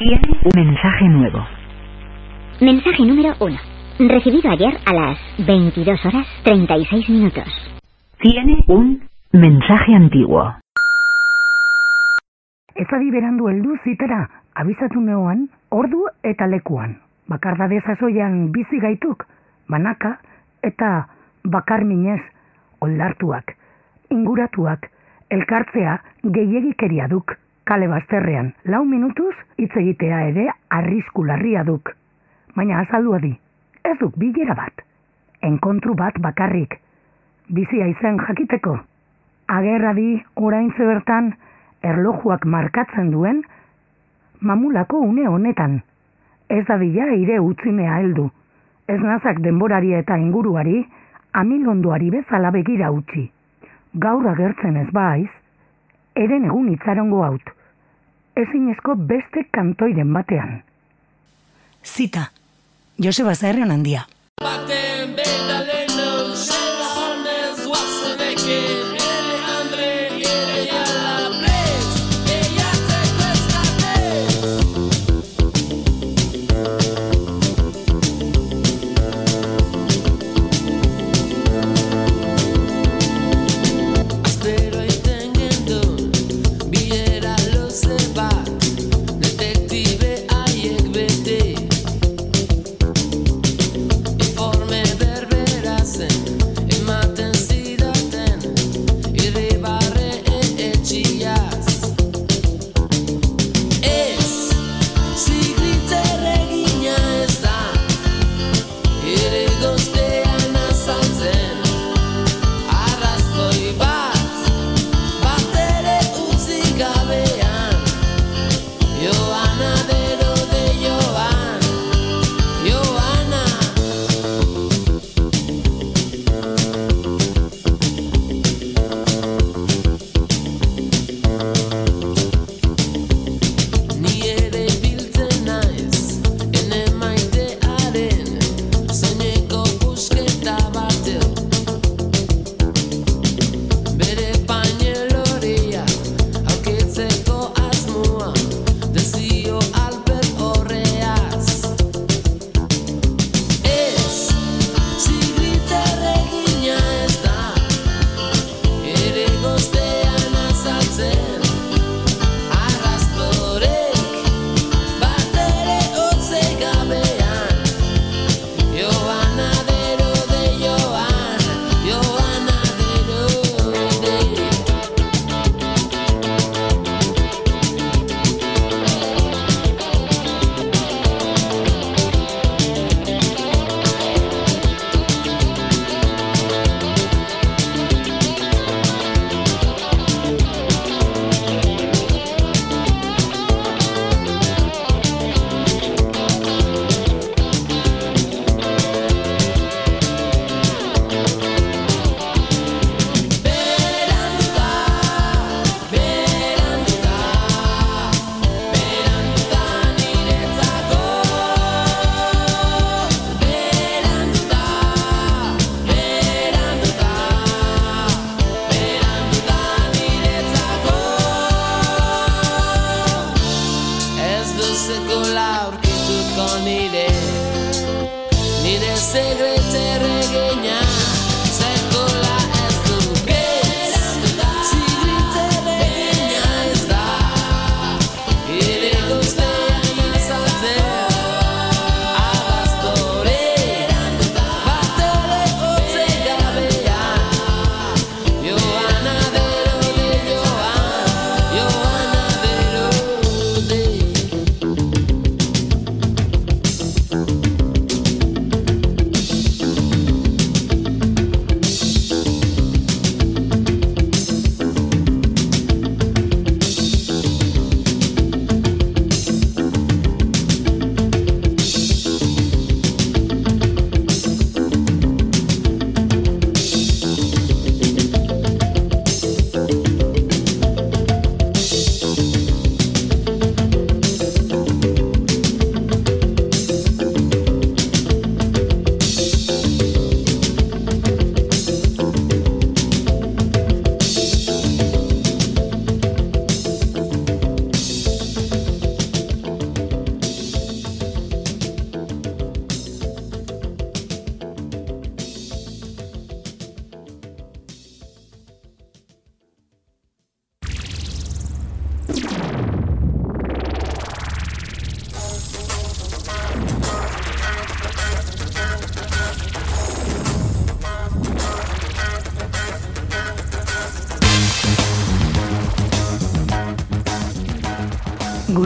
Tiene un mensaje nuevo. Mensaje número 1. Recibido ayer a las 22 horas 36 minutos. Tiene un mensaje antiguo. Ez adi berandu heldu zitera, abizatu neoan, ordu eta lekuan. Bakardade sasoian bizi gaituk, banaka eta bakar minez, oldartuak, inguratuak, elkartzea gehiegikeria duk, kale bazterrean, lau minutuz hitz egitea ere arrisku larria duk. Baina azaldu adi, ez duk bilera bat, enkontru bat bakarrik, bizia izen jakiteko. Agerra di orain bertan erlojuak markatzen duen mamulako une honetan. Ez da bila ire utzinea heldu. Ez nazak denborari eta inguruari amilondoari bezala begira utzi. Gaur agertzen ez baiz, eren egun itzarongo haut. Ezinezko beste kantoiren batean. Zita, Joseba Zerren handia. Baten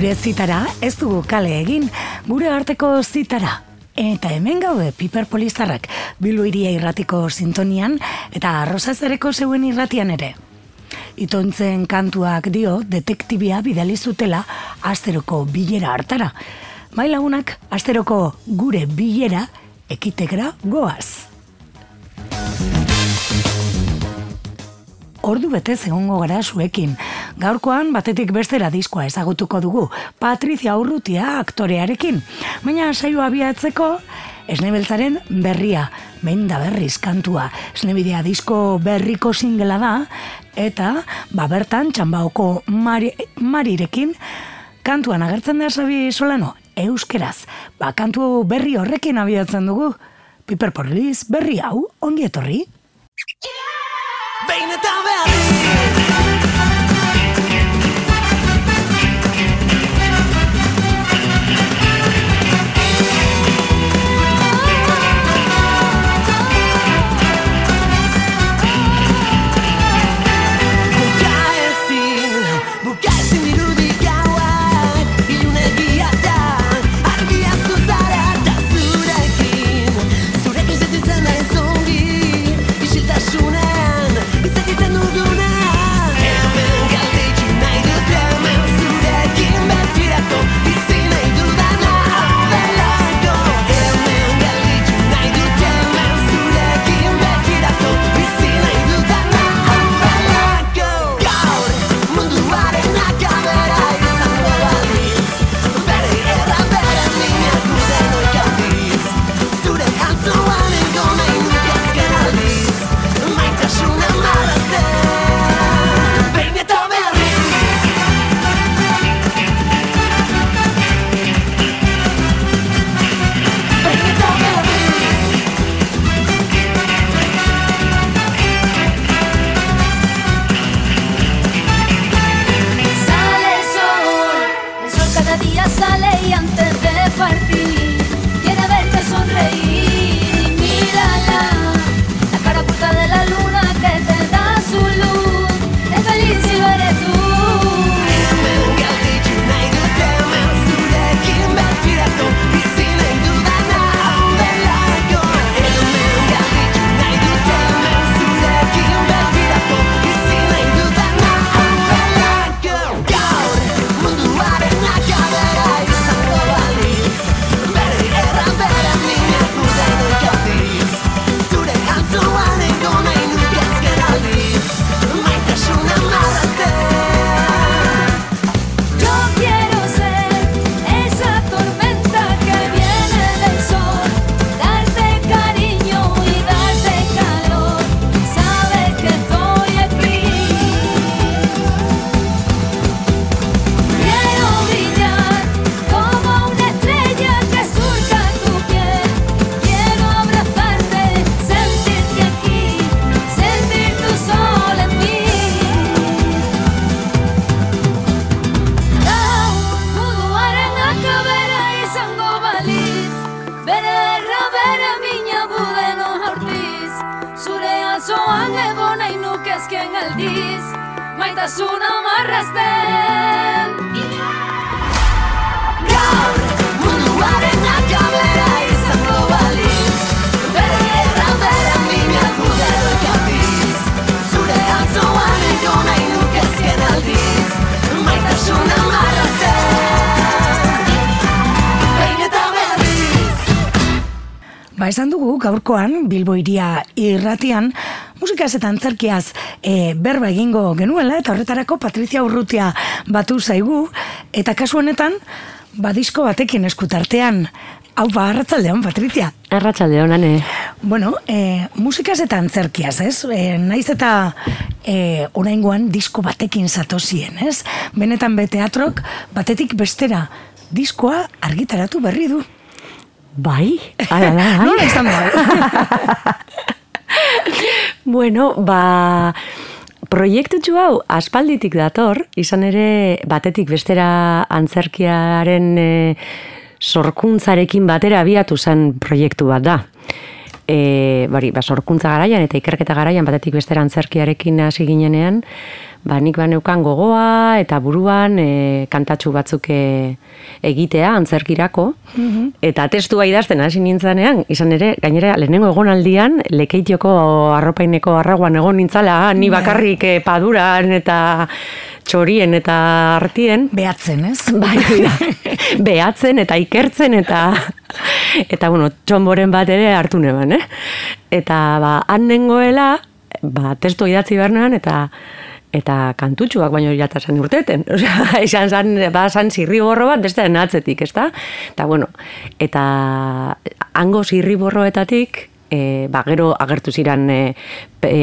gure zitara ez dugu kale egin, gure arteko zitara. Eta hemen gaude Piper Polistarrak Bilbo iria irratiko sintonian eta arrozazareko zeuen irratian ere. Itontzen kantuak dio detektibia bidali zutela asteroko bilera hartara. Bai lagunak asteroko gure bilera ekitegra goaz. Ordu betez egongo gara zuekin. Gaurkoan batetik bestera diskoa ezagutuko dugu. Patricia Urrutia aktorearekin. Baina saio abiatzeko Esnebeltzaren berria, behin da berriz kantua. Esnebidea disko berriko singela da, eta ba bertan txambaoko mari, marirekin kantuan agertzen da sabi solano, euskeraz. Ba kantu berri horrekin abiatzen dugu. Piper Porliz berri hau ongi etorri. Behin eta berriz gaurkoan Bilbo iria irratian musikaz eta antzerkiaz e, berba egingo genuela eta horretarako Patrizia Urrutia batu zaigu eta kasu honetan badisko batekin eskutartean Hau ba, arratzaldeon, Patrizia. Arratxalde honan, eh? Bueno, e, musikaz eta antzerkiaz, ez? E, naiz eta e, oraingoan disko batekin zatozien, ez? Benetan be teatrok batetik bestera diskoa argitaratu berri du. Bai, ala da, bai. Nola izan da? bueno, ba, proiektutxu hau aspalditik dator, izan ere batetik bestera antzerkiaren e, sorkuntzarekin batera abiatu zen proiektu bat da. e, bari, ba, sorkuntza garaian eta ikerketa garaian batetik bestera antzerkiarekin hasi ginenean, ba, nik baneukan gogoa eta buruan e, kantatxu batzuk e, egitea antzerkirako, eta testua idazten hasi nintzanean, izan ere, gainera, lehenengo egonaldian, lekeitioko arropaineko arraguan egon nintzala, ni bakarrik e, paduran eta txorien eta artien, Behatzen, ez? bai, behatzen eta ikertzen eta eta bueno, txonboren bat ere hartu neban, eh? Eta ba, han nengoela, ba, testu idatzi bernean eta eta kantutxuak baino jata zan urteten. Osea, izan zan, ba, zan zirriborro bat beste atzetik, ezta? Eta bueno, eta hango zirriborroetatik, e, ba, gero agertu ziren e,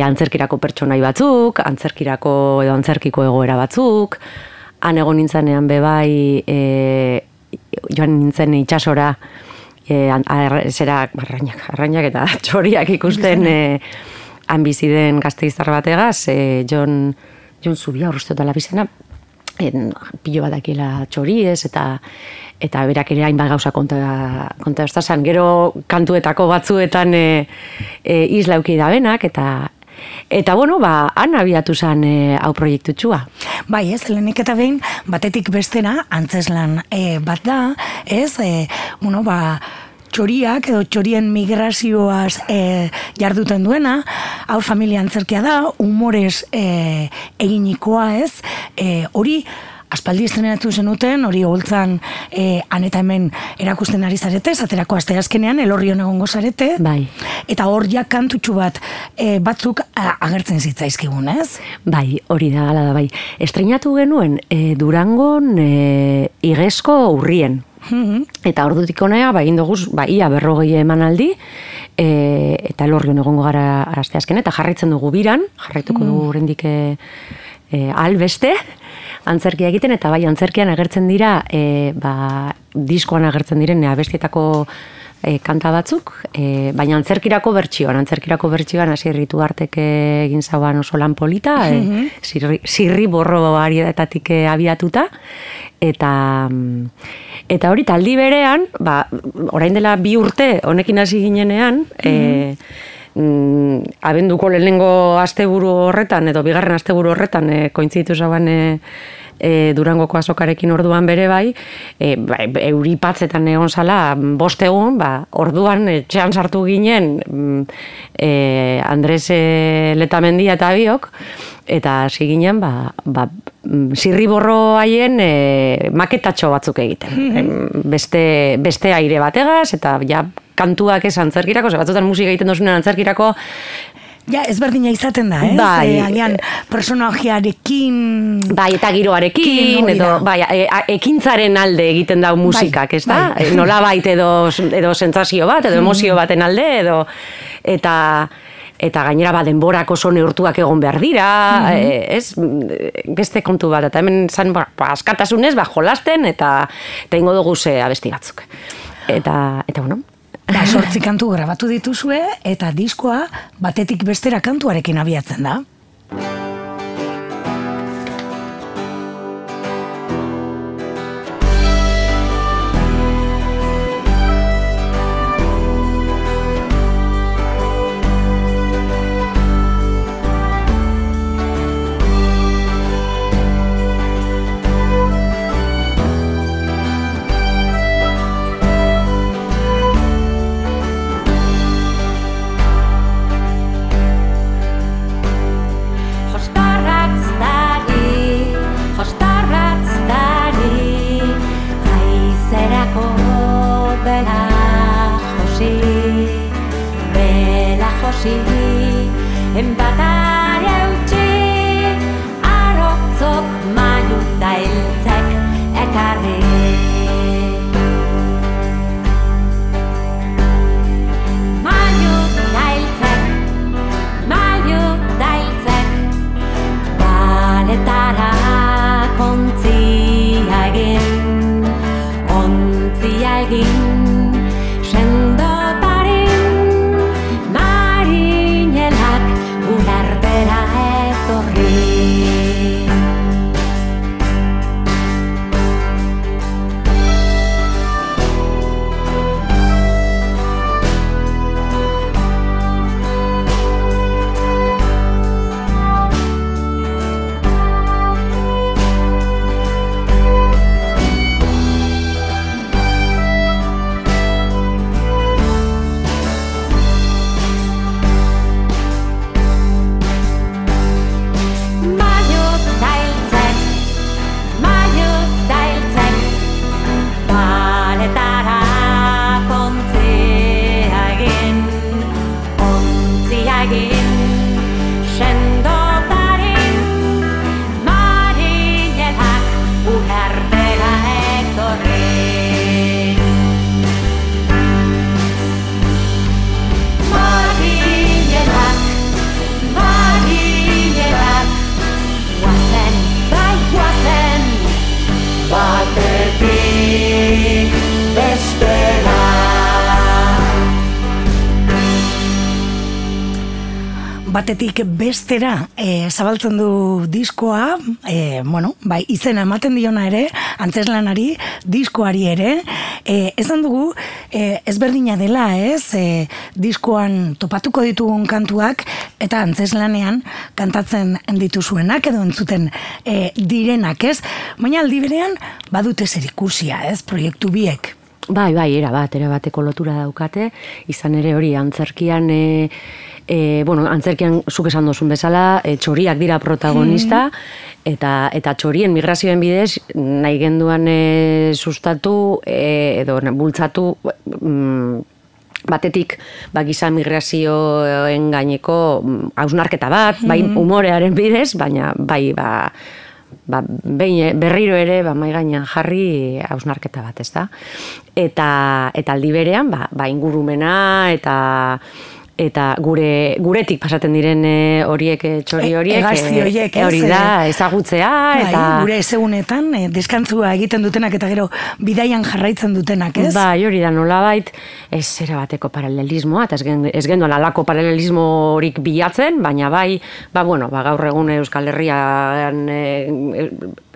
antzerkirako pertsonai batzuk, antzerkirako edo antzerkiko egoera batzuk, han egon nintzanean bebai e, joan nintzen itxasora e, ar- zera arrainak, arrainak eta txoriak ikusten e, han bizi den gazteiztar bategaz, e, Jon, Jon Zubia urruzte dela bizena, en, pilo bat dakiela txoriez, eta eta berak ere hainbat gauza konta, konta estazan. Gero kantuetako batzuetan e, e, isla euki da benak, eta Eta bueno, ba, han abiatu zen e, hau proiektutxua. Bai, ez, lehenik eta behin, batetik bestera, antzeslan e, bat da, ez, e, bueno, ba, txoriak edo txorien migrazioaz e, jarduten duena, hau familia antzerkia da, humorez e, eginikoa ez, e, hori aspaldi estrenatu zenuten, hori holtzan e, han eta hemen erakusten ari zarete, zaterako asteazkenean elorrion egongo zarete, Bai. eta hor ja kantutxu bat e, batzuk agertzen zitzaizkigun, ez? Bai, hori da, ala da, bai. Estreinatu genuen e, Durangon e, igesko urrien. Mhm. Eta ordutik honea, ba, egin dugu, ba, ia berrogei emanaldi, e, eta elorrion egongo gara asteazken, eta jarraitzen dugu biran, jarraituko dugu oraindik e, e, albeste, antzerkia egiten, eta bai, antzerkian agertzen dira, e, ba, diskoan agertzen diren abestietako e, kanta batzuk, e, baina antzerkirako bertsioan, antzerkirako bertsioan hasi ritu artek egin zauan oso lan polita, e, zirri, zirri borro arietatik e, abiatuta, eta mm, eta hori taldi berean, ba, orain dela bi urte honekin hasi ginenean, e, mm, abenduko lehenengo asteburu horretan edo bigarren asteburu horretan e, kointzitu zaban e, e, Durangoko azokarekin orduan bere bai, e, ba, euripatzetan egon zala bost egun, ba, orduan etxean sartu ginen mm, e, Andres e, Letamendia eta biok, eta hasi ginen, ba, ba, mm, zirriborro haien e, maketatxo batzuk egiten. Em, beste, beste aire bategaz, eta ja kantuak ez antzerkirako, ze batzutan musika egiten dozunen antzerkirako, Ja, ezberdina izaten da, ez? Bai. Eh, agian personajearekin... Bai, eta giroarekin, edo, bai, e, ekintzaren alde egiten dau musikak, ez da? bai. Nola bait edo, edo sentsazio bat, edo emozio baten alde, edo, eta, eta gainera ba, denborak oso neurtuak egon behar dira, e, ez, beste kontu bat, eta hemen zan, ba, ba, askatasunez, ba, jolasten, eta, ingo dugu ze abesti batzuk. Eta, eta bueno, Ba, sortzi kantu grabatu dituzue, eta diskoa batetik bestera kantuarekin abiatzen da. Batetik bestera e, zabaltzen du diskoa, e, bueno, bai, izena ematen diona ere, antzeslanari, diskoari ere, e, esan dugu, e, ezberdina dela, ez, e, diskoan topatuko ditugun kantuak, eta antzeslanean kantatzen dituzuenak edo entzuten e, direnak, ez? Baina aldi berean, badute zer ikusia, ez, proiektu biek. Bai, bai, era bat, era bateko lotura daukate, izan ere hori antzerkian e, e, bueno, antzerkian zuk esan dozun bezala, e, txoriak dira protagonista, eta, eta txorien migrazioen bidez, nahi genduan e, sustatu, e, edo bultzatu, mm, batetik ba, giza migrazioen gaineko mm, hausnarketa bat, bai umorearen bidez, baina bai ba, ba, behin, berriro ere ba, mai gainean jarri hausnarketa bat, ez da? Eta, eta aldi berean, ba, ba ingurumena eta eta gure guretik pasaten diren e, horiek e, txori horiek e, horiek, e, hori da ezagutzea Bai, eta gure ezegunetan, e, deskantzua egiten dutenak eta gero bidaian jarraitzen dutenak, ez? Bai, hori da nolabait ez zera bateko paralelismoa, eta ez, gen, ez genduan alako paralelismo horik bilatzen, baina bai, ba, bueno, ba, gaur egun Euskal Herrian,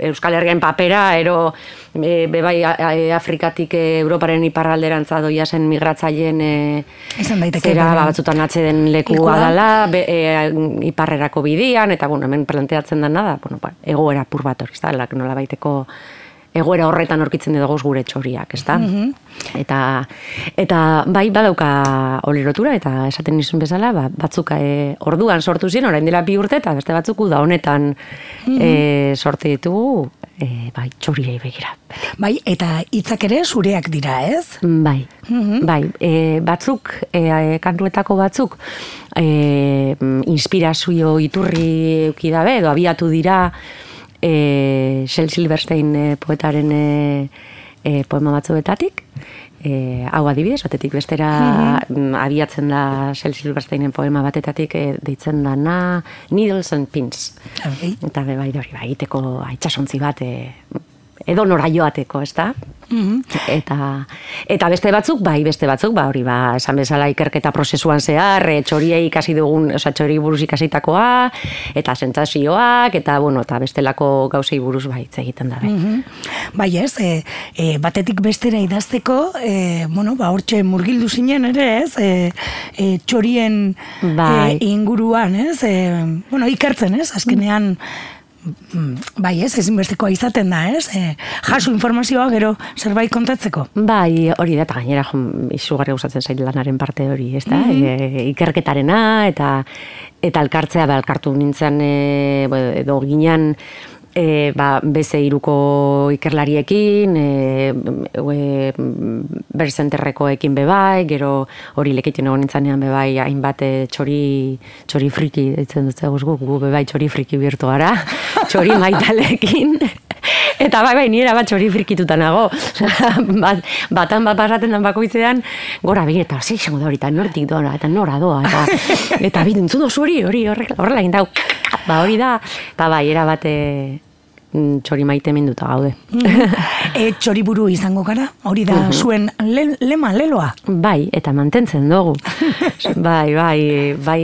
Euskal Herrian papera, ero e, bebai a- Afrikatik e, Europaren iparralderantza doia zen migratzaileen e, Izan daiteke, zera, ba, batzutan atzeden lekua. dala, be, e, iparrerako bidian, eta bueno, hemen planteatzen da nada, bueno, ba, egoera pur bat hori, da, nola baiteko egoera horretan aurkitzen dugu gure txoriak, ez da? Eta, eta bai badauka olerotura, eta esaten nizun bezala, ba, batzuk e, orduan sortu ziren, orain dela bi urte, eta beste batzuk da honetan e, sorte ditugu, e, bai, txoriei begira. Bai, eta hitzak ere zureak dira, ez? Bai, bai, e, batzuk, e, kantuetako batzuk, e, inspirazio iturri euki dabe, edo abiatu dira e, Shel Silverstein poetaren e, poema batzuetatik, e, hau adibidez, batetik bestera mm, abiatzen da Shel Silversteinen poema batetatik e, deitzen dana Needles and Pins. Bai. Eta be, bai, hori, bai, iteko itxasontzi bat, e, edo nora joateko, ez da? Eta, eta beste batzuk, bai, beste batzuk, ba, hori, ba, esan bezala ikerketa prozesuan zehar, e, txoriei ikasi dugun, oza, txori buruz ikasitakoa, eta sentsazioak, eta, bueno, eta bestelako gauzei buruz, bai, hitz egiten da, bai. Bai ez, e, e, batetik bestera idazteko, e, bueno, ba, hortxe murgildu zinen ere, ez, e, e, txorien Bai. e, inguruan, ez, e, bueno, ikertzen, ez, azkenean, mm, bai ez, ezinbestekoa izaten da, ez, e, jaso informazioa gero zerbait kontatzeko. Bai, hori da, eta gainera izugarri gustatzen zait lanaren parte hori, ez da? e, ikerketarena, eta eta elkartzea, ba, elkartu nintzen, e, edo ginean, e, ba, beze iruko ikerlariekin, e, e, berzenterrekoekin bebai, gero hori lekitien egon nintzanean bebai, hainbat e, txori, txori friki, ditzen dut zeguz guk, gu bebai txori friki birtu gara, txori maitalekin, Eta bai, bai, nire bat txori frikituta nago. bat, batan bat pasaten den bakoitzean, gora begira, eta zei izango da hori, eta nortik doa, eta nora doa, eta, eta bi, entzun dozu hori, hori, horrela, egin dau, ba hori da, eta bai, era bat mm, txori maite minduta gaude. e, txoriburu izango gara, hori da zuen le, lema, leloa. Bai, eta mantentzen dugu. bai, bai, bai,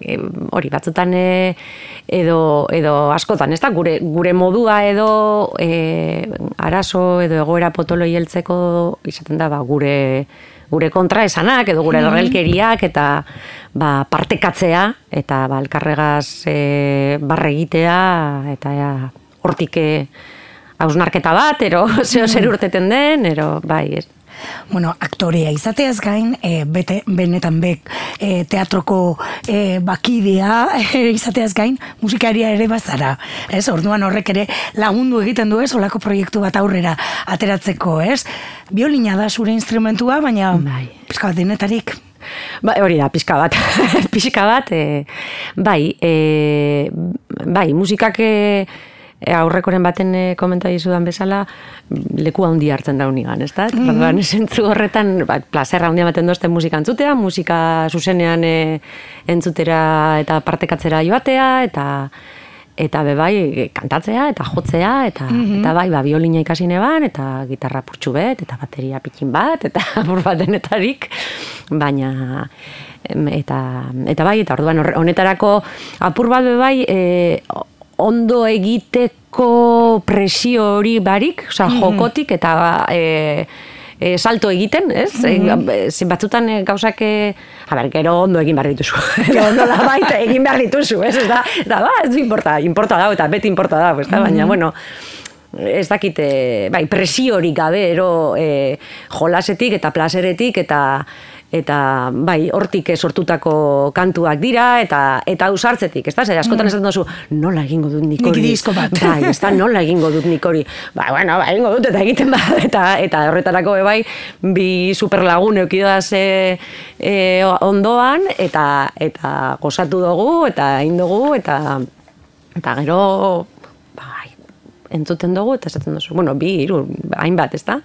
e, hori batzutan e, edo, edo askotan, ez da, gure, gure modua edo e, arazo edo egoera potoloi heltzeko izaten da, ba, gure gure kontra esanak edo gure lorrelkeriak eta ba, partekatzea eta ba, elkarregaz e, barre egitea eta ea, hortik e, hausnarketa bat, ero zeo zer urteten den, ero bai, ez, Bueno, aktorea izateaz gain, e, bete, benetan bek e, teatroko e, bakidea e, izateaz gain, musikaria ere bazara. Ez, orduan horrek ere lagundu egiten du ez, olako proiektu bat aurrera ateratzeko, ez? Biolina da zure instrumentua, baina Bai. pizka bat denetarik. Ba, hori da, pixka bat. pixka bat, e, bai, e, bai, musikak e, e, aurrekoren baten e, komenta dizudan bezala, leku handi hartzen da unigan, ez da? Mm -hmm. zentzu horretan, ba, plazerra handia ematen dozten musika entzutea, musika zuzenean e, entzutera eta partekatzera joatea, eta eta be bai kantatzea eta jotzea eta eta bai ba biolina ikasi neban eta gitarra purtsu bet eta bateria pikin bat eta apur bat denetarik baina eta eta bai eta orduan honetarako apur bat be bai e, ondo egiteko presio hori barik, osea jokotik eta e, e, salto egiten, ez? E, zin batzutan e, gauzak, a ber, gero ondo egin behar dituzu. gero ondo da baita egin behar dituzu, ez? Eta, eta ba, ez du importa, importa dago, eta beti importa dago, ez da? Baina, bueno, ez dakit, e, bai, presiorik gabe, ero e, jolasetik eta plazeretik eta eta bai, hortik sortutako kantuak dira eta eta ausartzetik, ez da? Zer, askotan esaten duzu, nola egingo dut nik hori? disko bat. Bai, ez da, nola egingo dut nik hori? Ba, bueno, ba, egingo dut eta egiten ba, eta, eta horretarako be bai, bi superlagun eukidaz e, e, ondoan, eta eta gozatu dugu, eta egin dugu, eta eta gero, bai, entzuten dugu, eta esaten duzu, bueno, bi, hiru, hainbat, ez da?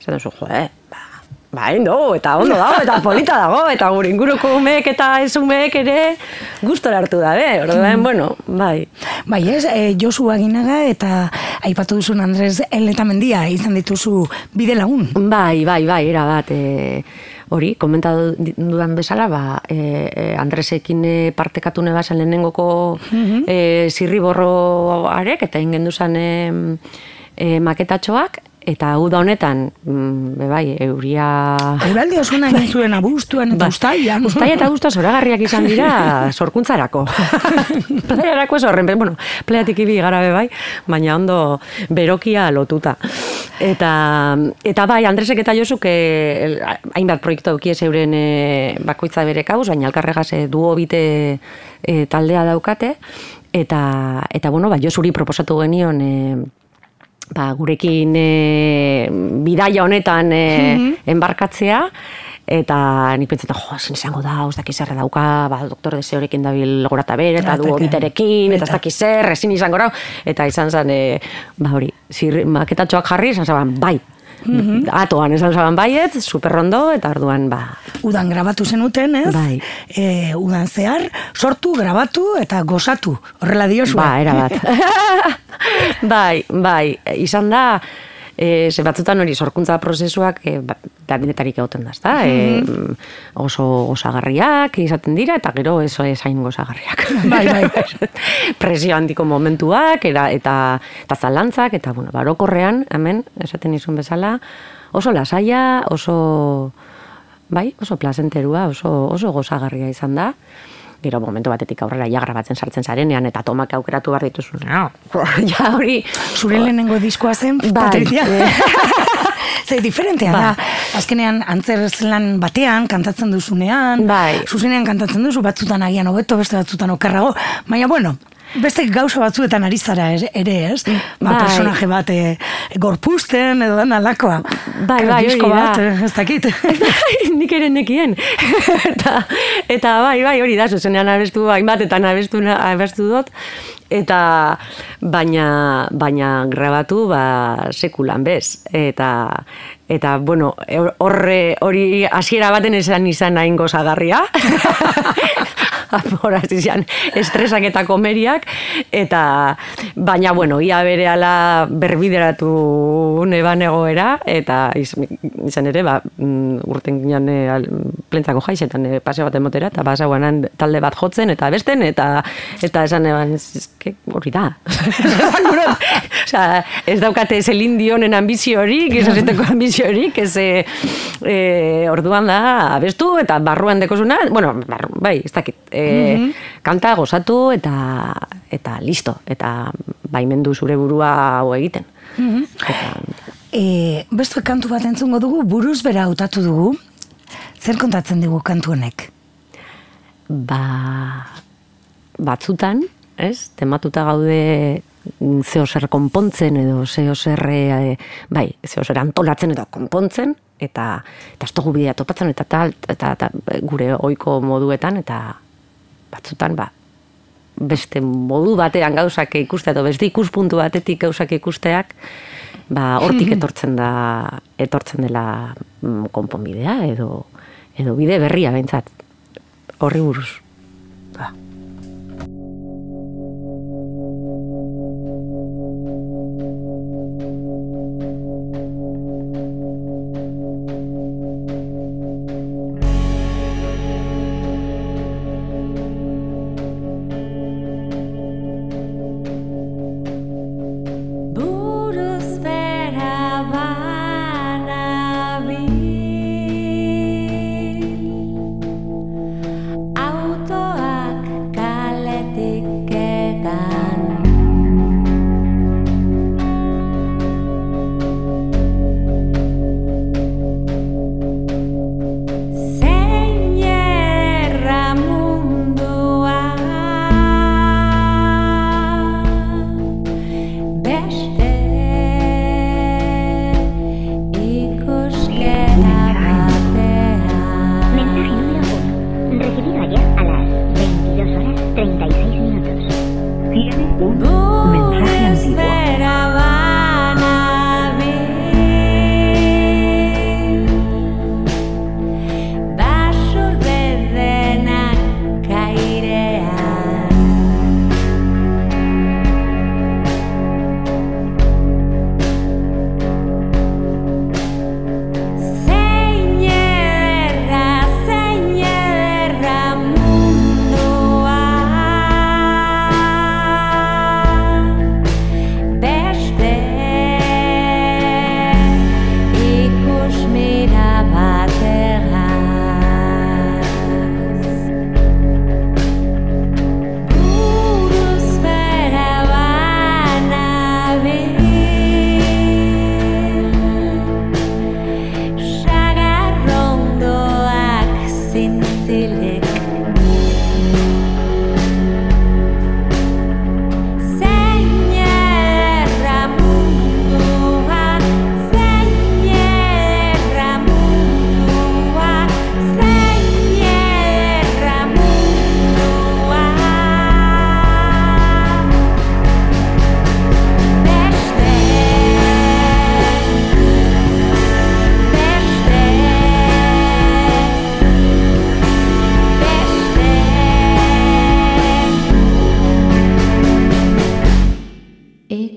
Esaten duzu, jo, eh, ba, ba, dugu, eta ondo dago, eta polita dago, eta gure inguruko umeek eta ez umeek ere gustora hartu dabe, orduan, bueno, bai. Bai ez, e, Josu Aginaga eta aipatu duzun Andres Eletamendia izan dituzu bide lagun. Bai, bai, bai, era bat, e, hori, komentatu dudan bezala, ba, e, Andresekin partekatu nebazen lehenengoko e, zirriborroarek, eta ingen duzan e, e, maketatxoak, eta uda honetan, mm, bai, euria... Euraldi osuna egin zuen abuztuan eta Ba, ustaian. Uztaia eta guztua zoragarriak izan dira sorkuntzarako. Playarako ez horren, bueno, playatik ibi gara be bai, baina ondo berokia lotuta. Eta, eta bai, Andresek eta Josuk eh, hainbat proiektu aukiez euren eh, bakoitza bere kabuz, baina alkarregaz eh, duo bite eh, taldea daukate, eta, eta bueno, ba, Josuri proposatu genion eh, ba, gurekin e, bidaia honetan e, enbarkatzea, eta nik pentsetan, jo, zin izango da, ez dakiz zer dauka, ba, doktor deseorekin dabil gorata ber, eta Ataka. duo biterekin, eta ez dakiz zer, ezin izango da, eta izan zen, e, ba hori, zir, maketatxoak jarri, izan zaban, bai, atoan esan zaban baiet, superrondo, eta orduan, ba, Udan grabatu zenuten, ez? Bai. E, udan zehar, sortu, grabatu eta gozatu. Horrela diozue. Ba, era bat. bai, bai, izan da, e, ze batzutan hori sorkuntza prozesuak e, ba, denetarik egoten da, ezta? E, oso gozagarriak izaten dira, eta gero ez esain gozagarriak. Bai, bai. Presio handiko momentuak, era, eta, eta zalantzak, eta bueno, barokorrean, hemen, esaten izun bezala, oso lasaia, oso, bai, oso plazenterua, oso, oso gozagarria izan da. Gero momentu batetik aurrera ja grabatzen sartzen zarenean eta tomak aukeratu behar dituzu. ja hori Zure lehenengo diskoa zen, Bai. Patricia. Ze diferentea Ba. da. Azkenean antzerlan batean kantatzen duzunean, Bai. zuzenean kantatzen duzu, batzutan agian hobeto, beste batzutan okerrago, baina bueno, beste gauza batzuetan ari zara ere, ez? Ba, Bai. personaje bat e, gorpusten edo dan alakoa. Bai, bai, hori da. bat, eh, ez dakit. nik ere nekien. eta, eta bai, bai, hori da, zuzenean abestu, hainbatetan abestu, abestu dut, eta baina, baina grabatu ba, sekulan bez. Eta, eta bueno, hor- horre hori hasiera baten esan izan hain gozagarria. Horaz izan estresak eta komeriak, eta baina, bueno, ia bere ala berbideratu neban egoera, eta iz, izan ere, ba, mm, urten ginen e, plentzako jaizetan e, paseo bat emotera, eta basauanan talde bat jotzen, eta besten, eta eta esan eban, hori da. Osea, ez daukate Celine Dionen ambiziorik, ez ezeteko ambiziorik, ez e, e, orduan da, abestu, eta barruan dekozuna, bueno, barru, bai, ez dakit, e, kanta gozatu, eta, eta listo, eta baimendu zure burua hau egiten. Eta, E, beste kantu bat entzungo dugu, buruz bera hautatu dugu. Zer kontatzen digu kantu honek? ba, batzutan, ez, tematuta gaude mm, zeo zer konpontzen edo zeo zer, e, bai, zeo zer antolatzen edo konpontzen, eta, eta ez dugu bidea topatzen, eta tal, eta, eta gure ohiko moduetan, eta batzutan, ba, beste modu batean gauzak ikustea, edo beste ikuspuntu batetik gauzak ikusteak, ba, hortik etortzen da, etortzen dela mm, konponbidea, edo, edo bide berria behintzat, horri buruz.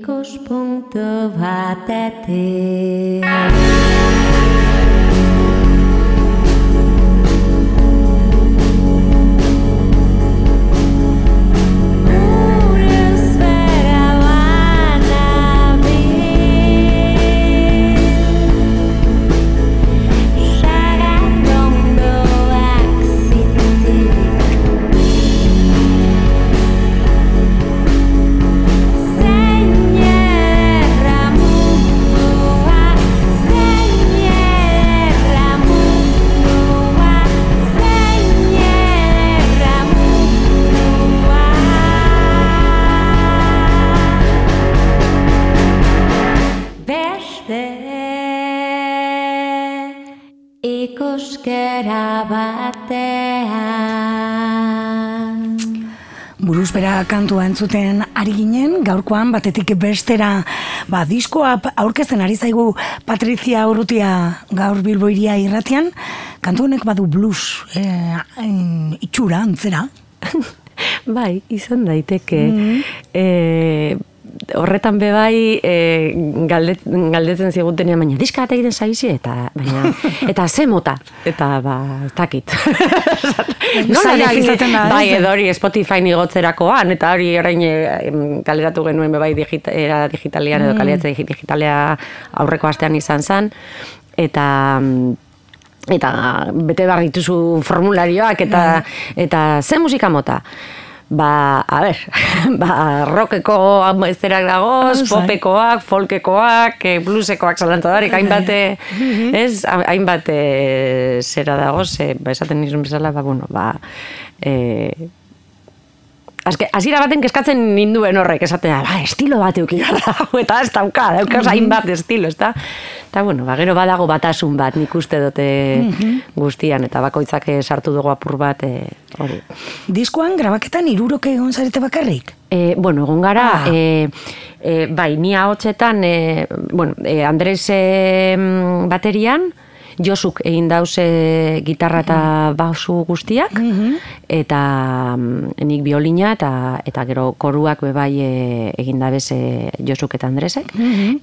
ikuspuntu batetik. Kantua entzuten ari ginen, gaurkoan batetik bestera, ba, diskoa aurkezten ari zaigu Patrizia Urrutia gaur Bilboiria irratian, kantu honek badu blues, eh, hain itxura, antzera. Bai, izan daiteke. Eh, horretan be bai e, galdet, galdetzen zigutenean baina diska bat egiten zaizi eta baina eta ze mota? Eta ba ez dakit. Zaila defini- izaten da, bai edo hori Spotify igotzerakoan eta hori orain e, em, kaleratu genuen be bai digita, era digitalean edo kaleratze digi- digitalea aurreko astean izan zen. Eta mm, eta bete behar dituzu formularioak eta eta ze musika mota Ba, a ber, ba, rockeko ezterak dagoz, Ah, bai. popekoak, folkekoak, eh, bluesekoak zalantzadarek, hainbat, eh, ez, hainbat eh, zera dagoz, ba, esaten nizun bezala, ba, bueno, ba, eh, Azke, hasiera baten keskatzen ninduen horrek, esatea, ba, estilo bat euki gara, eta ez dauka, daukaz hainbat estilo, ez da? Eta, bueno, ba, gero badago batasun bat, nik uste dute guztian, eta bakoitzak eh, sartu dugu apur bat, eh, hori. Diskoan grabaketan iruroke egon zarete bakarrik. E, bueno, egon gara, Ah. e, e, bai, ni ahotsetan, e, bueno, e, Andres e, mm, baterian, Josuk egin dause gitarra eta bausu guztiak, eta mm, nik biolina eta eta gero koruak be bai e, egin dabez e, Josuk eta Andresek,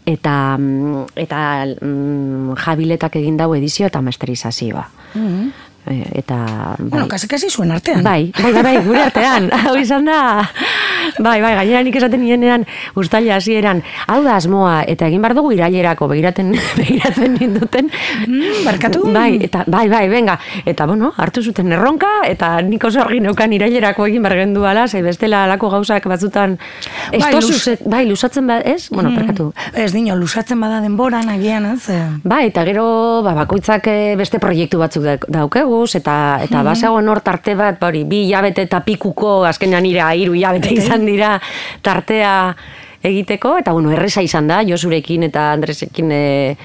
eta, mm, eta mm, jabiletak egin dau edizio eta masterizazioa. E, eta bai. Bueno, kasi-kasi zuen artean. Bai, bai, bai, bai, gure artean. Hau izan da. Bai, bai, gainera nik esaten nienean ustaila hasieran, hau da asmoa eta egin bar dugu irailerako begiraten begiratzen ninduten. Mm, barkatu. Bai, eta bai, bai, venga. Eta bueno, hartu zuten erronka eta nik oso argi neukan irailerako egin bar genduala, ze bestela alako gauzak batzutan Bai, luz- bai, lusatzen ba, ez? Bueno, barkatu. Ez dino, lusatzen bada denboran agian, ez? eh, Bai, eta gero ba, bakoitzak eh, beste proiektu batzuk dauk- daukeguz, eta, eta basagoen hor tarte bat, ba hori, bi hilabete eta pikuko, azkenean nire hiru hilabete izan dira tartea egiteko, eta bueno, erresa izan da, Josurekin eta Andresekin e,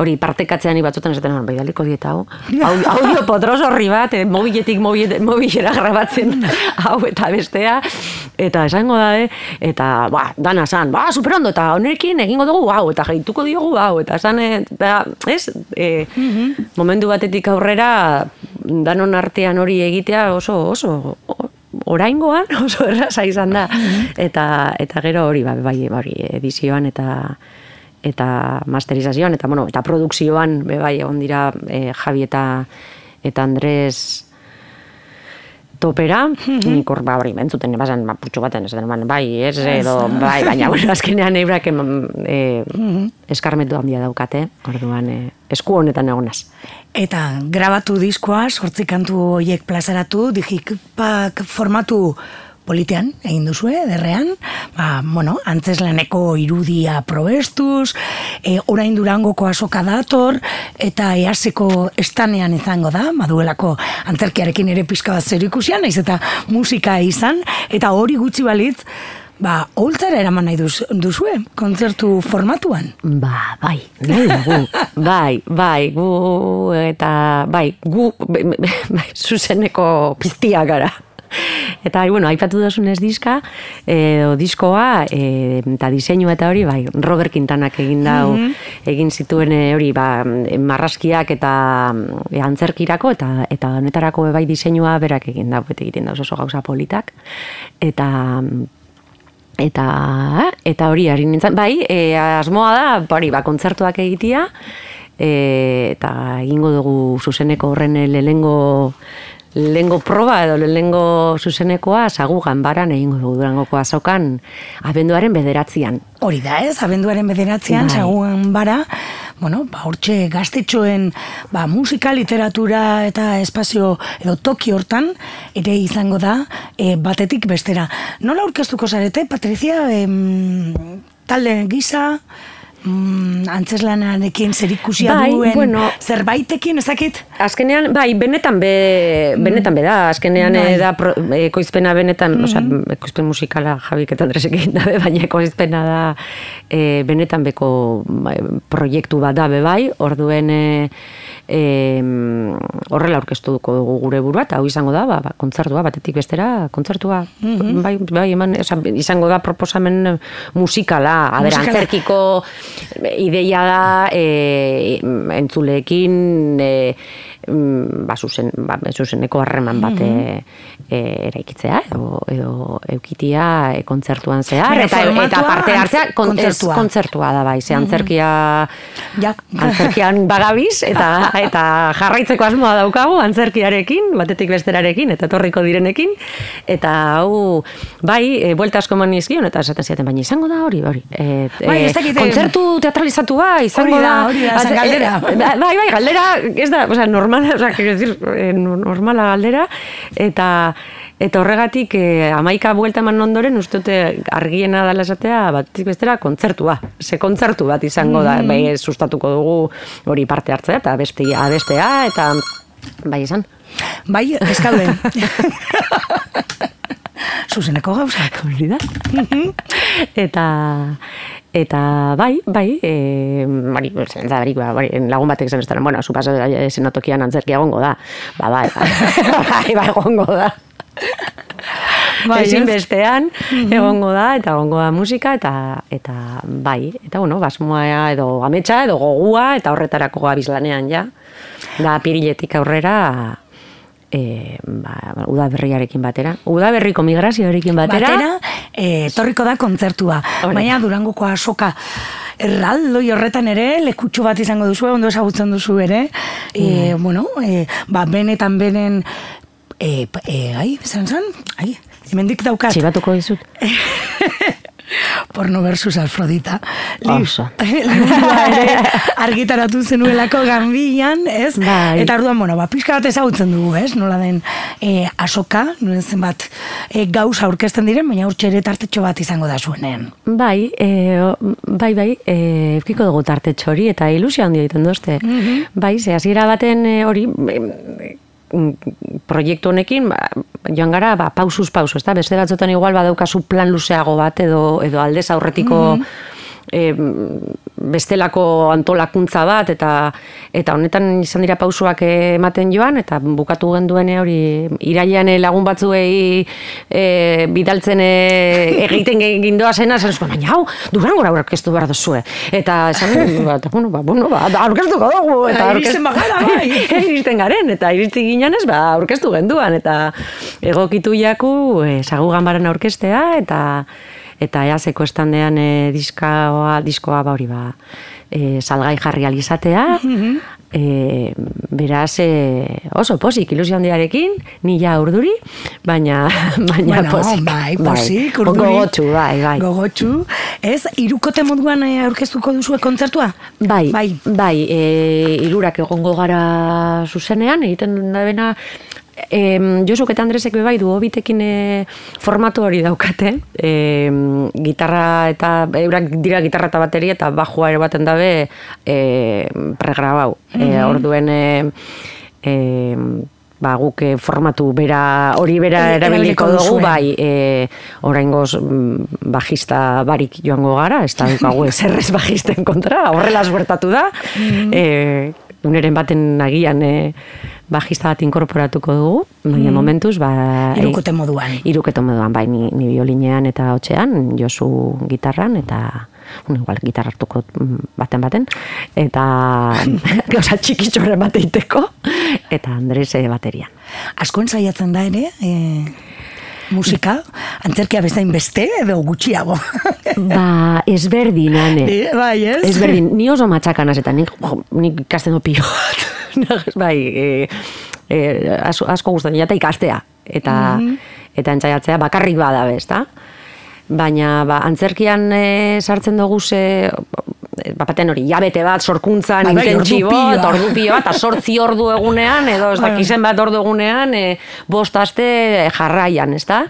hori partekatzean batzutan esaten hori, bai, daliko dieta hau, Au- audio potros horri bat, e, mobiletik mobil- mobilera grabatzen hau eta bestea, eta esango da, eh? eta ba, dana san, ba, superondo, eta honekin egingo dugu hau, eta jaituko diogu hau, eta esan, eh, eta, ez, e, momentu batetik aurrera, danon artean hori egitea oso, oso, oraingoan oso erraza izan da, eta, eta gero hori, ba, bai, hori, edizioan eta eta masterizazioan, eta, bueno, eta produkzioan, bai, egon dira e, Javi eta, eta Andres topera, nik hor, ba, hori, bentzuten, bazen, ba, putxu baten, esaten, ban, bai, ez, edo, bai, baina, bueno, azkenean ebrak e, eskarmetu handia daukate, orduan, e, esku honetan egonaz. Eta grabatu diskoa, sortzi kantu horiek plazaratu, digipak formatu politean, egin duzue, derrean, ba, bueno, antzeslaneko irudia probestuz, e, orain durangoko asoka dator, eta easeko estanean izango da, maduelako antzerkiarekin ere pizka bat zer ikusian, naiz eta musika izan, eta hori gutxi balitz, ba, holtzara eraman nahi duz, duzue, kontzertu formatuan. Ba, bai, nahi dugu, bai, bai, gu, eta, bai, gu, bai, zuzeneko piztia gara. Eta, bueno, aipatu dozunez diska, edo diskoa, e, eta diseinua eta hori, bai, Robert Quintanak egin dau, egin zituen e, hori, ba, marraskiak eta e, antzerkirako, eta eta honetarako bai diseinua berak egin dau, bete egiten dauz oso gauza politak. Eta, eta eta hori ari nintzen bai e, asmoa da hori ba kontzertuak egitea e, eta egingo dugu zuzeneko horren lehengo lehengo proba edo lehengo zuzenekoa sagu ganbaran egingo dugu durangoko azokan abenduaren bederatzian Hori da ez, abenduaren bederatzean, Bai. zaguan bara, bueno, ba, hortxe gaztetxoen ba, musika, literatura eta espazio edo toki hortan, ere izango da, e, batetik bestera. Nola aurkeztuko zarete, Patricia, em, talde gisa, mm, antzeslanarekin zerikusia Bai, duen bueno. zerbaitekin, ezakit? Azkenean, bai, benetan be, benetan be da, azkenean Bai. bai. da pro, ekoizpena benetan, osea, ekoizpen musikala Jabik eta Andresek egin dabe, baina ekoizpena da e, benetan beko bai, proiektu bat da be bai, orduen e, e, horrela aurkeztuko dugu gure burua, eta hau izango da, ba, ba, kontzertua, batetik bestera, kontzertua, bai, bai, eman, osea, izango da proposamen musikala, a ber, Musikala. antzerkiko ideia da e, entzuleekin e, ba, zuzen, ba, zuzeneko harreman bat e, e, eraikitzea edo, edo eukitia e, kontzertuan zehar eta, eta parte hartzea kon, kontzertua. da bai, ze antzerkia Ja. antzerkian bagabiz eta eta jarraitzeko asmoa daukagu antzerkiarekin, batetik besterarekin eta etorriko direnekin eta hau bai, e, buelta asko eman nizkion eta esaten ziaten baina izango da hori, hori. E, Bai, ez kontzertu teatralizatua izango Hori da, da. hori da, zen galdera. bai, bai, galdera, ez da, o sea, normala, o sea, quiero decir, eh, normala galdera eta Eta horregatik, eh, amaika buelta eman ondoren, uste dute argiena dela esatea, batik bestera, kontzertua. Ze kontzertu bat izango da, bai, sustatuko dugu hori parte hartzea, eta bestea, bestea, eta bai izan. Bai, eskauden. Zuzeneko gauzak. Hori da. eta eta bai, bai, e, bari, zentza, bari, ba, bari, lagun batek zen estaren, bueno, zu pasa zenatokian antzerkia egongo da. Ba, bai, bai, bai, egongo da. Bai, Ezin ez? bestean egongo da eta egongo da musika eta eta bai, eta bueno, basmoa edo ametsa edo gogua eta horretarako gabiz-lanean ja. Da piriletik aurrera e, ba, udaberriarekin batera. Udaberriko migrazioarekin batera. Batera, eh, etorriko da kontzertua. Baina durangoko asoka erraldoi horretan ere, lekutxo bat izango duzu, ondo ezagutzen duzu ere. E, bueno, e, ba, benetan benen, e, e, ai, zan zan? Ai, hemendik daukat. Txibatuko dizut. Porno versus Afrodita. Oso. Liburua ere argitaratu zenuelako ganbilan, ez? Bai. Eta orduan, bueno, ba, pixka bat ezagutzen dugu, ez? Nola den e, asoka, nuen zenbat e, gauza aurkezten diren, baina urtxe ere tartetxo bat izango da zuenean. Bai, e, bai, bai, e, eukiko dugu tartetxo hori eta ilusio handia egiten dozte. Bai, ze hasiera baten e, hori mm, proiektu honekin ba, joan gara ba, pausuz pausu, ezta? Beste batzutan igual badaukazu plan luzeago bat edo edo aldez aurretiko em, bestelako antolakuntza bat eta eta honetan izan dira pausuak ematen joan eta bukatu genduen hori irailean lagun batzuei e, bidaltzen e, egiten gindoa zena zen esko, baina hau durangora aurkeztu behar duzue. Eta esan ba, eta, bueno, ba, bueno, ba, aurkeztuko dugu eta Ah, iristen bagara, bai. iristen garen eta iritsi ginenez ba aurkeztu genduan. Eta egokitu jaku e, sagu ganbaran aurkestea eta eta eazeko estandean e, diskoa, diskoa ba hori ba e, salgai jarri alizatea e, beraz e, oso posik ilusio handiarekin ni ja urduri baina baina bueno, posik bai, posik, urduri. gogotsu bai bai Gogotsu. Ez, irukote moduan eh, aurkeztuko duzue kontzertua? Bai, Bai. bai, e, irurak egongo gara zuzenean, egiten da bena, e, Josuk eta Andresek be bai du hobitekin e, formatu hori daukate, e, gitarra eta, eurak dira gitarra eta bateria eta bajua ere baten dabe e, pregrabau. e, orduen, e, e, ba, guk eh, formatu bera, hori bera E- erabiliko dugu, bai, e, oraingoz mm, bajista barik joango gara, ez da dukagu ezerrez bajisten kontra, horrela suertatu da. e, uneren baten agian e, bajista bat inkorporatuko dugu, baina momentuz, ba... Hirukote moduan. Irukote moduan, bai, ni, ni biolinean eta hotxean, Josu gitarran, eta bueno, igual gitarra hartuko mm, baten baten, eta gauza txikitxorren bat eiteko, eta Andres eh, baterian. Asko ensaiatzen da ere, e, musika, antzerkia bezain beste edo gutxiago. Ba, ezberdinane. Eh, bai, ez? Ezberdin, ni oso matxakanaz eta nik, nik ikasten du pio bat. bai, e, e, asko, asko gustatzen jata ikastea. Eta, eta entzaiatzea bakarrik bada ezta? Baina ba, antzerkian e, sartzen dugu ze bapaten hori, jabete bat, sorkuntzan, Bai, bai, intentsibo, eta ordu eta sortzi ordu egunean, edo ez Bai. dakizen bat ordu egunean, e, bost aste jarraian, ezta?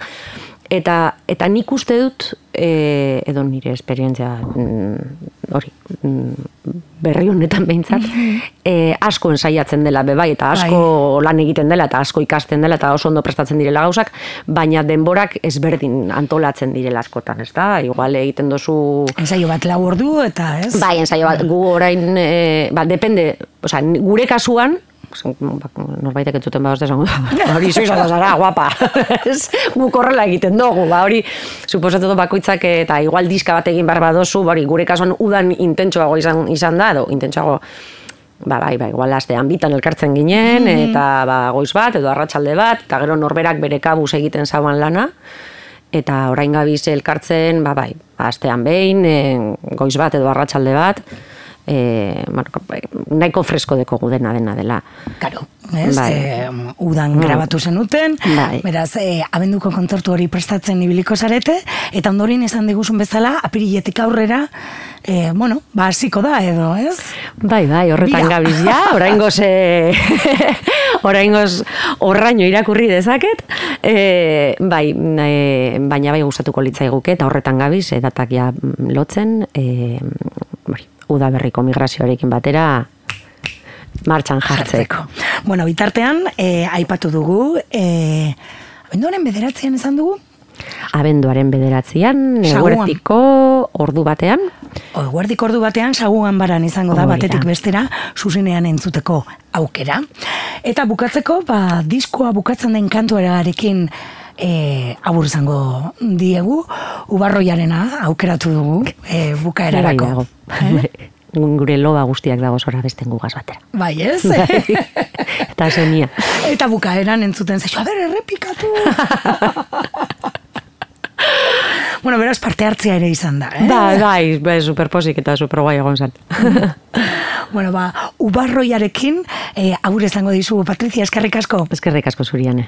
Eta, eta nik uste dut, e, edo nire esperientzia mm, hori, mm, berri honetan behintzat, e, asko ensaiatzen dela bebai, eta asko lan egiten dela, eta asko ikasten dela, eta oso ondo prestatzen direla gauzak, baina denborak ezberdin antolatzen direla askotan, ez da? Igual egiten dozu... Ensaio bat lau ordu eta ez? Bai, ensaio bat, gu orain, e, ba, depende, osea, gure kasuan, norbaitek entzuten badozte esango, hori zoiz zara, guapa. Ez, Guk horrela egiten dugu, ba, hori, suposatu dut bakoitzak eta igual diska bat egin behar badozu, ba, hori, gure kasuan udan intentsoago izan, izan da, edo intentsoago, ba, bai, bai, igual astean bitan elkartzen ginen, eta ba, goiz bat, edo arratsalde bat, eta gero norberak bere kabuz egiten zauan lana, eta orain gabiz elkartzen, ba, bai, astean behin, e, goiz bat edo arratsalde bat, e, nahiko fresko deko gudena dena dela. Karo, ez? Bai. Eh, udan Bai. grabatu zenuten, Bai. beraz, eh, abenduko kontzertu hori prestatzen ibiliko zarete, eta ondorin esan diguzun bezala, apiriletik aurrera, eh, bueno, ba, hasiko da edo, ez? Bai, bai, horretan gabiz ja, oraingoz e, oraingoz horraino irakurri dezaket. E, bai, e, baina bai gustatuko litzaiguke eta horretan gabiz e, datak ja mm, lotzen, e, udaberriko migrazioarekin batera martxan jartzeko. Bueno, bitartean, eh, aipatu dugu, eh, abenduaren bederatzean esan dugu, Abenduaren bederatzean, Saguan. eguertiko ordu batean, Eguerdik ordu batean saguan baran izango da batetik bestera zuzenean entzuteko aukera. Eta bukatzeko, ba, diskoa bukatzen den kantuarekin e, abur izango diegu, ubarroiarena aukeratu dugu e, bukaerarako. Bai dago. Eh? Gure loba guztiak dago zora besten gugaz batera. Bai, ez? Eta zenia. Eta bukaeran entzuten zaixo, a ber, errepikatu! bueno, beraz parte hartzea ere izan da, eh? Bai, bai, bai, superposik eta superguai egon zen. Bueno, ba, ubarroiarekin, eh, agur esango dizu, Patricia, eskerrik asko. Eskerrik asko zuriane.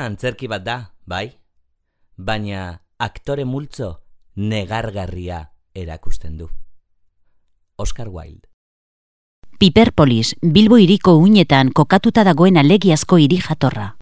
Antzerki bat da, bai? Baina aktore multzo negargarria erakusten du. Oscar Wilde. Piperpolis, Bilbo hiriko uinetan kokatuta dagoen alegiazko hiri jatorra.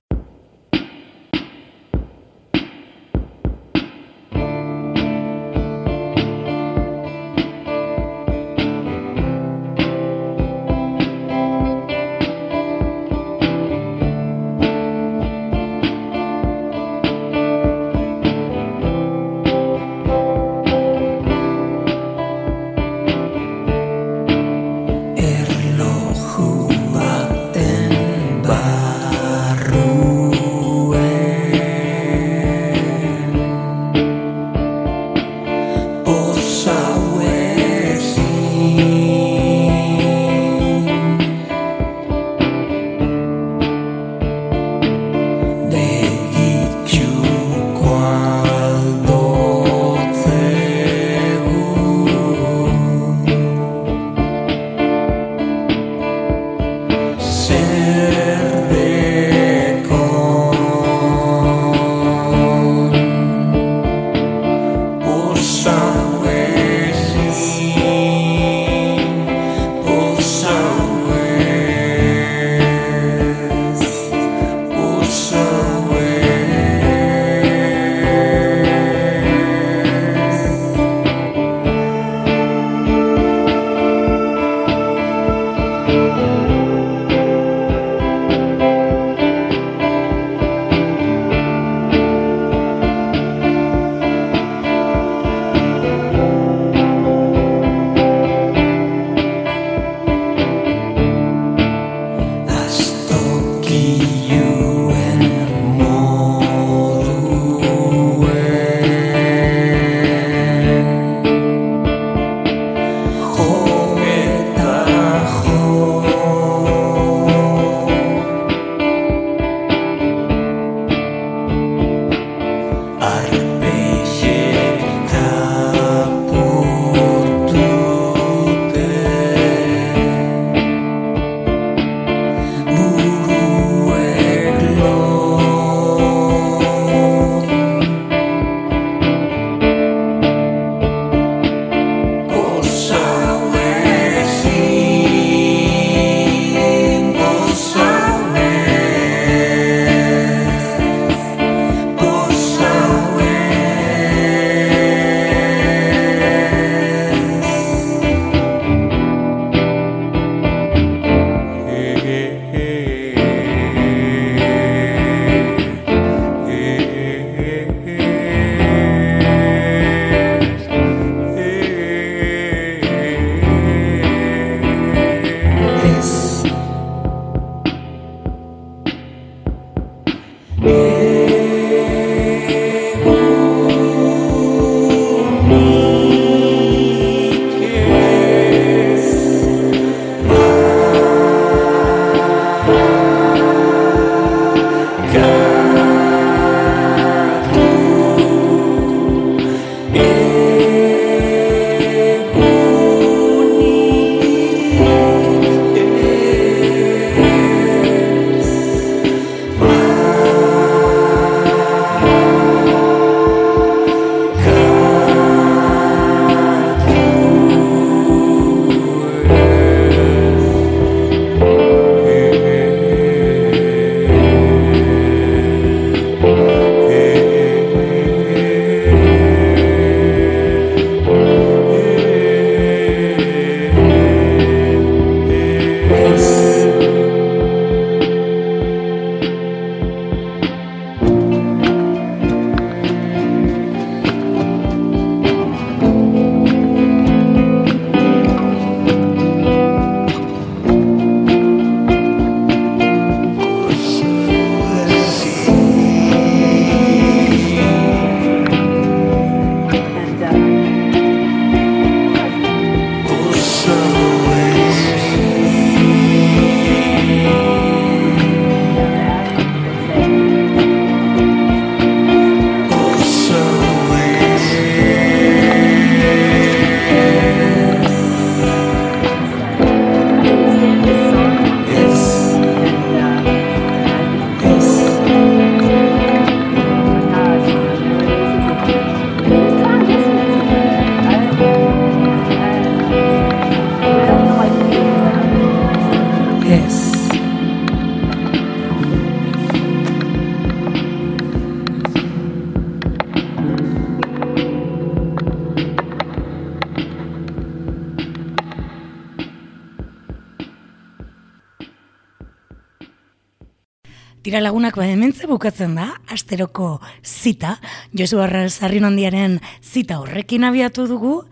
Onak ba, hemen bukatzen da, asteroko zita, Josu Arrazarrin handiaren zita horrekin abiatu dugu,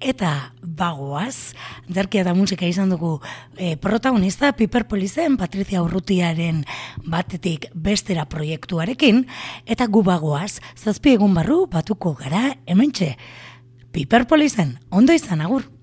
eta bagoaz, derkia da musika izan dugu e, protagonista Piper Polizen Patricia Urrutiaren batetik bestera proiektuarekin, eta gu bagoaz, zazpi egun barru batuko gara hementxe. Piper Polizen, ondo izan agur!